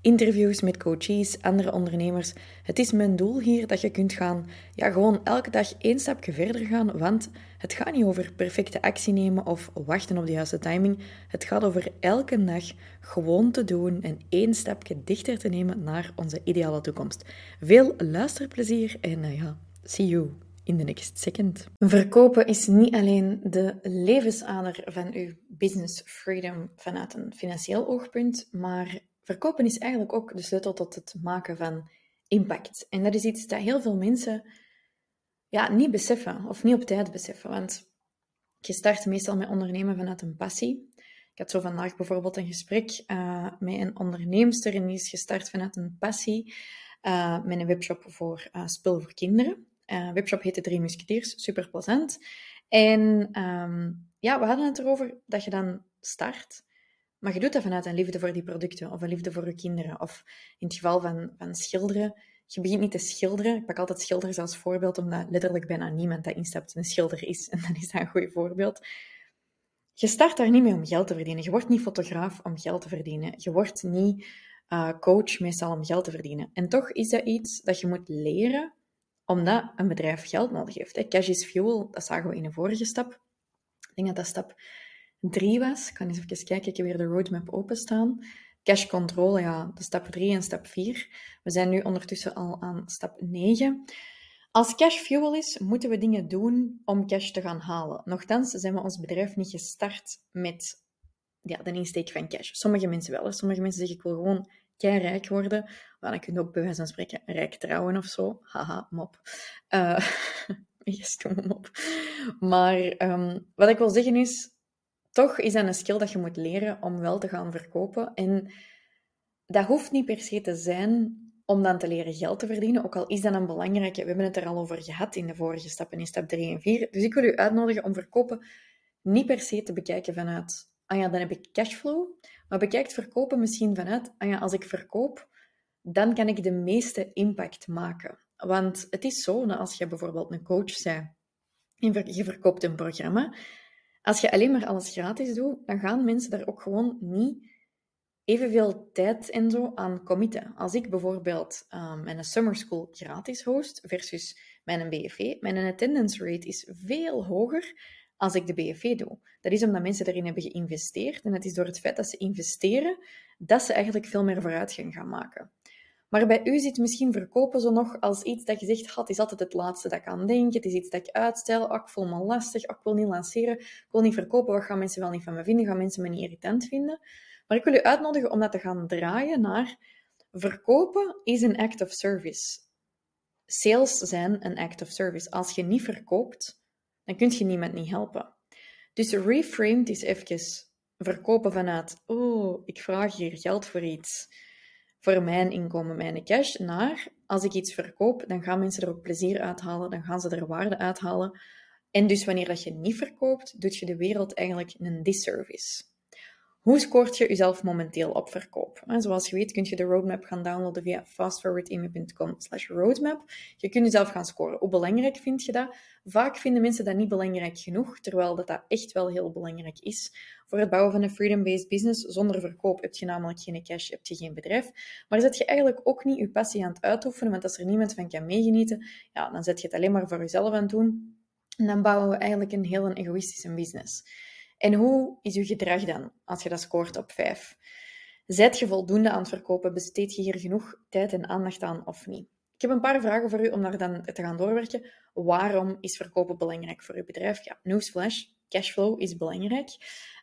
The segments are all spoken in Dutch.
interviews met coaches, andere ondernemers. Het is mijn doel hier dat je kunt gaan, ja, gewoon elke dag één stapje verder gaan, want het gaat niet over perfecte actie nemen of wachten op de juiste timing. Het gaat over elke dag gewoon te doen en één stapje dichter te nemen naar onze ideale toekomst. Veel luisterplezier en uh, ja, see you in the next second. Verkopen is niet alleen de levensader van uw business freedom vanuit een financieel oogpunt, maar verkopen is eigenlijk ook de sleutel tot het maken van impact. En dat is iets dat heel veel mensen ja, niet beseffen of niet op tijd beseffen. Want je start meestal met ondernemen vanuit een passie. Ik had zo vandaag bijvoorbeeld een gesprek uh, met een onderneemster en die is gestart vanuit een passie uh, met een webshop voor uh, spul voor kinderen. webshop heette Drie Musketeers, super plezant. En um, ja, we hadden het erover dat je dan start maar je doet dat vanuit een liefde voor die producten of een liefde voor je kinderen. Of in het geval van, van schilderen, je begint niet te schilderen. Ik pak altijd schilders als voorbeeld, omdat letterlijk bijna niemand dat instapt een schilder is. En dan is dat een goed voorbeeld. Je start daar niet mee om geld te verdienen. Je wordt niet fotograaf om geld te verdienen. Je wordt niet uh, coach meestal om geld te verdienen. En toch is dat iets dat je moet leren, omdat een bedrijf geld nodig heeft. Cash is fuel, dat zagen we in de vorige stap. Ik denk dat dat stap 3 was. Ik kan eens even kijken, ik heb weer de roadmap openstaan. Cash control, ja, de stap 3 en stap 4. We zijn nu ondertussen al aan stap 9. Als cash fuel is, moeten we dingen doen om cash te gaan halen. Nochtans zijn we ons bedrijf niet gestart met ja, de insteek van cash. Sommige mensen wel. Sommige mensen zeggen, ik wil gewoon kei rijk worden. Maar dan kun je ook bij wijze van spreken rijk trouwen of zo. Haha, mop. Uh, yes, mop. Maar um, wat ik wil zeggen is, toch is dat een skill dat je moet leren om wel te gaan verkopen. En dat hoeft niet per se te zijn om dan te leren geld te verdienen, ook al is dat een belangrijke. We hebben het er al over gehad in de vorige stappen, in stap 3 en 4. Dus ik wil u uitnodigen om verkopen niet per se te bekijken vanuit, ah ja, dan heb ik cashflow. Maar bekijk verkopen misschien vanuit, ah ja, als ik verkoop, dan kan ik de meeste impact maken. Want het is zo, dat als je bijvoorbeeld een coach bent en je verkoopt een programma, als je alleen maar alles gratis doet, dan gaan mensen daar ook gewoon niet evenveel tijd en zo aan committen. Als ik bijvoorbeeld um, mijn summer school gratis host versus mijn BFV, mijn attendance rate is veel hoger als ik de BFV doe. Dat is omdat mensen erin hebben geïnvesteerd en het is door het feit dat ze investeren dat ze eigenlijk veel meer vooruitgang gaan maken. Maar bij u zit misschien verkopen zo nog als iets dat je zegt, het is altijd het laatste dat ik aan denk, het is iets dat ik uitstel, oh, ik voel me lastig, oh, ik wil niet lanceren, ik wil niet verkopen, wat gaan mensen wel niet van me vinden, gaan mensen me niet irritant vinden. Maar ik wil u uitnodigen om dat te gaan draaien naar verkopen is een act of service. Sales zijn een act of service. Als je niet verkoopt, dan kun je niemand niet helpen. Dus reframed is even verkopen vanuit, oh, ik vraag hier geld voor iets voor mijn inkomen, mijn cash, naar als ik iets verkoop, dan gaan mensen er ook plezier uithalen, dan gaan ze er waarde uithalen. En dus wanneer dat je niet verkoopt, doet je de wereld eigenlijk een disservice. Hoe scoort je jezelf momenteel op verkoop? Zoals je weet kun je de roadmap gaan downloaden via fastforwardime.com roadmap. Je kunt jezelf gaan scoren. Hoe belangrijk vind je dat? Vaak vinden mensen dat niet belangrijk genoeg, terwijl dat, dat echt wel heel belangrijk is. Voor het bouwen van een freedom-based business, zonder verkoop heb je namelijk geen cash, heb je geen bedrijf. Maar zet je eigenlijk ook niet je passie aan het uitoefenen, want als er niemand van kan meegenieten, ja, dan zet je het alleen maar voor jezelf aan het doen. En dan bouwen we eigenlijk een heel egoïstische business. En hoe is uw gedrag dan als je dat scoort op 5? Zijt je voldoende aan het verkopen? Besteed je hier genoeg tijd en aandacht aan of niet? Ik heb een paar vragen voor u om daar dan te gaan doorwerken. Waarom is verkopen belangrijk voor uw bedrijf? Ja, newsflash, cashflow is belangrijk.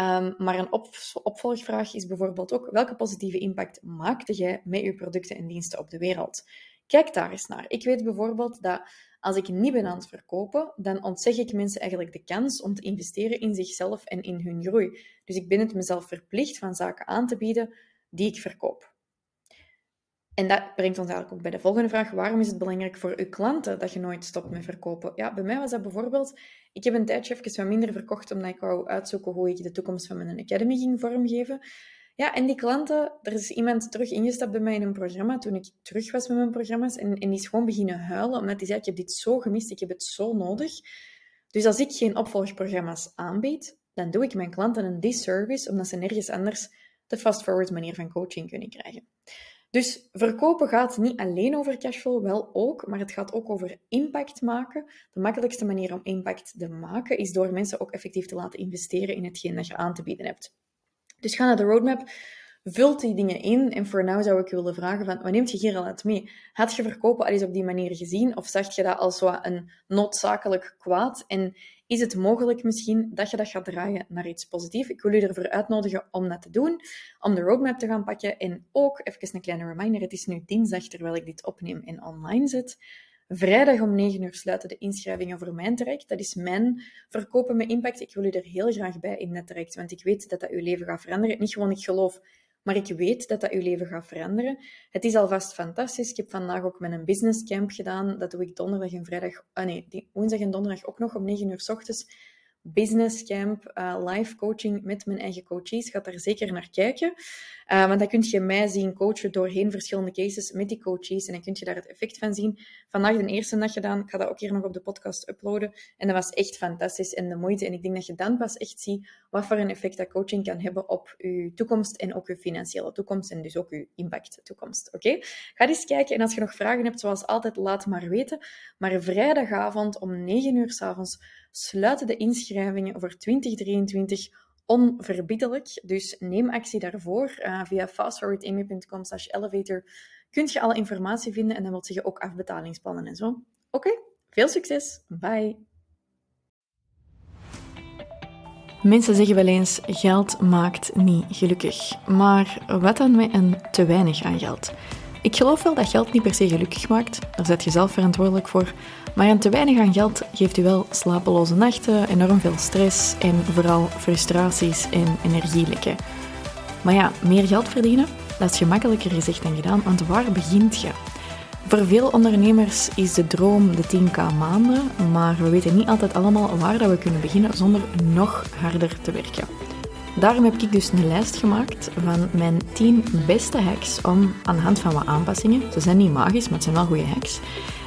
Um, maar een op opvolgvraag is bijvoorbeeld ook: welke positieve impact maakte jij met je producten en diensten op de wereld? Kijk daar eens naar. Ik weet bijvoorbeeld dat als ik niet ben aan het verkopen, dan ontzeg ik mensen eigenlijk de kans om te investeren in zichzelf en in hun groei. Dus ik ben het mezelf verplicht van zaken aan te bieden die ik verkoop. En dat brengt ons eigenlijk ook bij de volgende vraag. Waarom is het belangrijk voor uw klanten dat je nooit stopt met verkopen? Ja, bij mij was dat bijvoorbeeld... Ik heb een tijdje even wat minder verkocht, omdat ik wou uitzoeken hoe ik de toekomst van mijn academy ging vormgeven. Ja, en die klanten... Er is iemand terug ingestapt bij mij in een programma, toen ik terug was met mijn programma's, en, en die is gewoon beginnen huilen, omdat hij zei, ik heb dit zo gemist, ik heb het zo nodig. Dus als ik geen opvolgprogramma's aanbied, dan doe ik mijn klanten een disservice, omdat ze nergens anders de fast-forward manier van coaching kunnen krijgen. Dus verkopen gaat niet alleen over cashflow, wel ook, maar het gaat ook over impact maken. De makkelijkste manier om impact te maken is door mensen ook effectief te laten investeren in hetgeen dat je aan te bieden hebt. Dus ga naar de roadmap, vult die dingen in en voor nu zou ik je willen vragen van, wat neemt je hier al uit mee? Had je verkopen al eens op die manier gezien of zag je dat als een noodzakelijk kwaad en is het mogelijk misschien dat je dat gaat draaien naar iets positiefs. Ik wil je ervoor uitnodigen om dat te doen, om de roadmap te gaan pakken. En ook, even een kleine reminder, het is nu dinsdag terwijl ik dit opneem en online zet. Vrijdag om 9 uur sluiten de inschrijvingen voor mijn traject. Dat is mijn verkopen met impact. Ik wil u er heel graag bij in dat want ik weet dat dat uw leven gaat veranderen. Niet gewoon ik geloof, maar ik weet dat dat uw leven gaat veranderen. Het is alvast fantastisch. Ik heb vandaag ook mijn business camp gedaan. Dat doe ik donderdag en vrijdag, ah nee, woensdag en donderdag ook nog om 9 uur s ochtends business camp, uh, live coaching met mijn eigen coaches. Ga daar zeker naar kijken. Uh, want dan kun je mij zien coachen doorheen verschillende cases met die coaches. En dan kun je daar het effect van zien. Vandaag de eerste dag gedaan. Ik ga dat ook hier nog op de podcast uploaden. En dat was echt fantastisch en de moeite. En ik denk dat je dan pas echt ziet wat voor een effect dat coaching kan hebben op je toekomst en ook je financiële toekomst. En dus ook je impact toekomst. Oké? Ga eens kijken. En als je nog vragen hebt, zoals altijd, laat maar weten. Maar vrijdagavond om 9 uur s avonds sluiten de inschrijvingen voor 2023 onverbiddelijk. Dus neem actie daarvoor. Uh, via fastforwardamy.com slash elevator kun je alle informatie vinden en dan wil je ook afbetalingsplannen en zo. Oké, veel succes. Bye. Mensen zeggen wel eens, geld maakt niet gelukkig. Maar wat dan met een te weinig aan geld? Ik geloof wel dat geld niet per se gelukkig maakt. Daar zet je zelf verantwoordelijk voor. Maar een te weinig aan geld geeft u wel slapeloze nachten, enorm veel stress en vooral frustraties en energielekken. Maar ja, meer geld verdienen, dat is gemakkelijker gezegd dan gedaan, want waar begint je? Voor veel ondernemers is de droom de 10k maanden, maar we weten niet altijd allemaal waar dat we kunnen beginnen zonder nog harder te werken. Daarom heb ik dus een lijst gemaakt van mijn 10 beste hacks om aan de hand van wat aanpassingen, ze zijn niet magisch, maar het zijn wel goede hacks,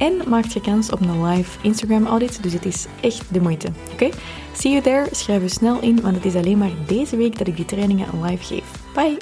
En maakt je kans op een live Instagram audit, dus het is echt de moeite. Oké? See you there, schrijf je snel in, want het is alleen maar deze week dat ik die trainingen live geef. Bye!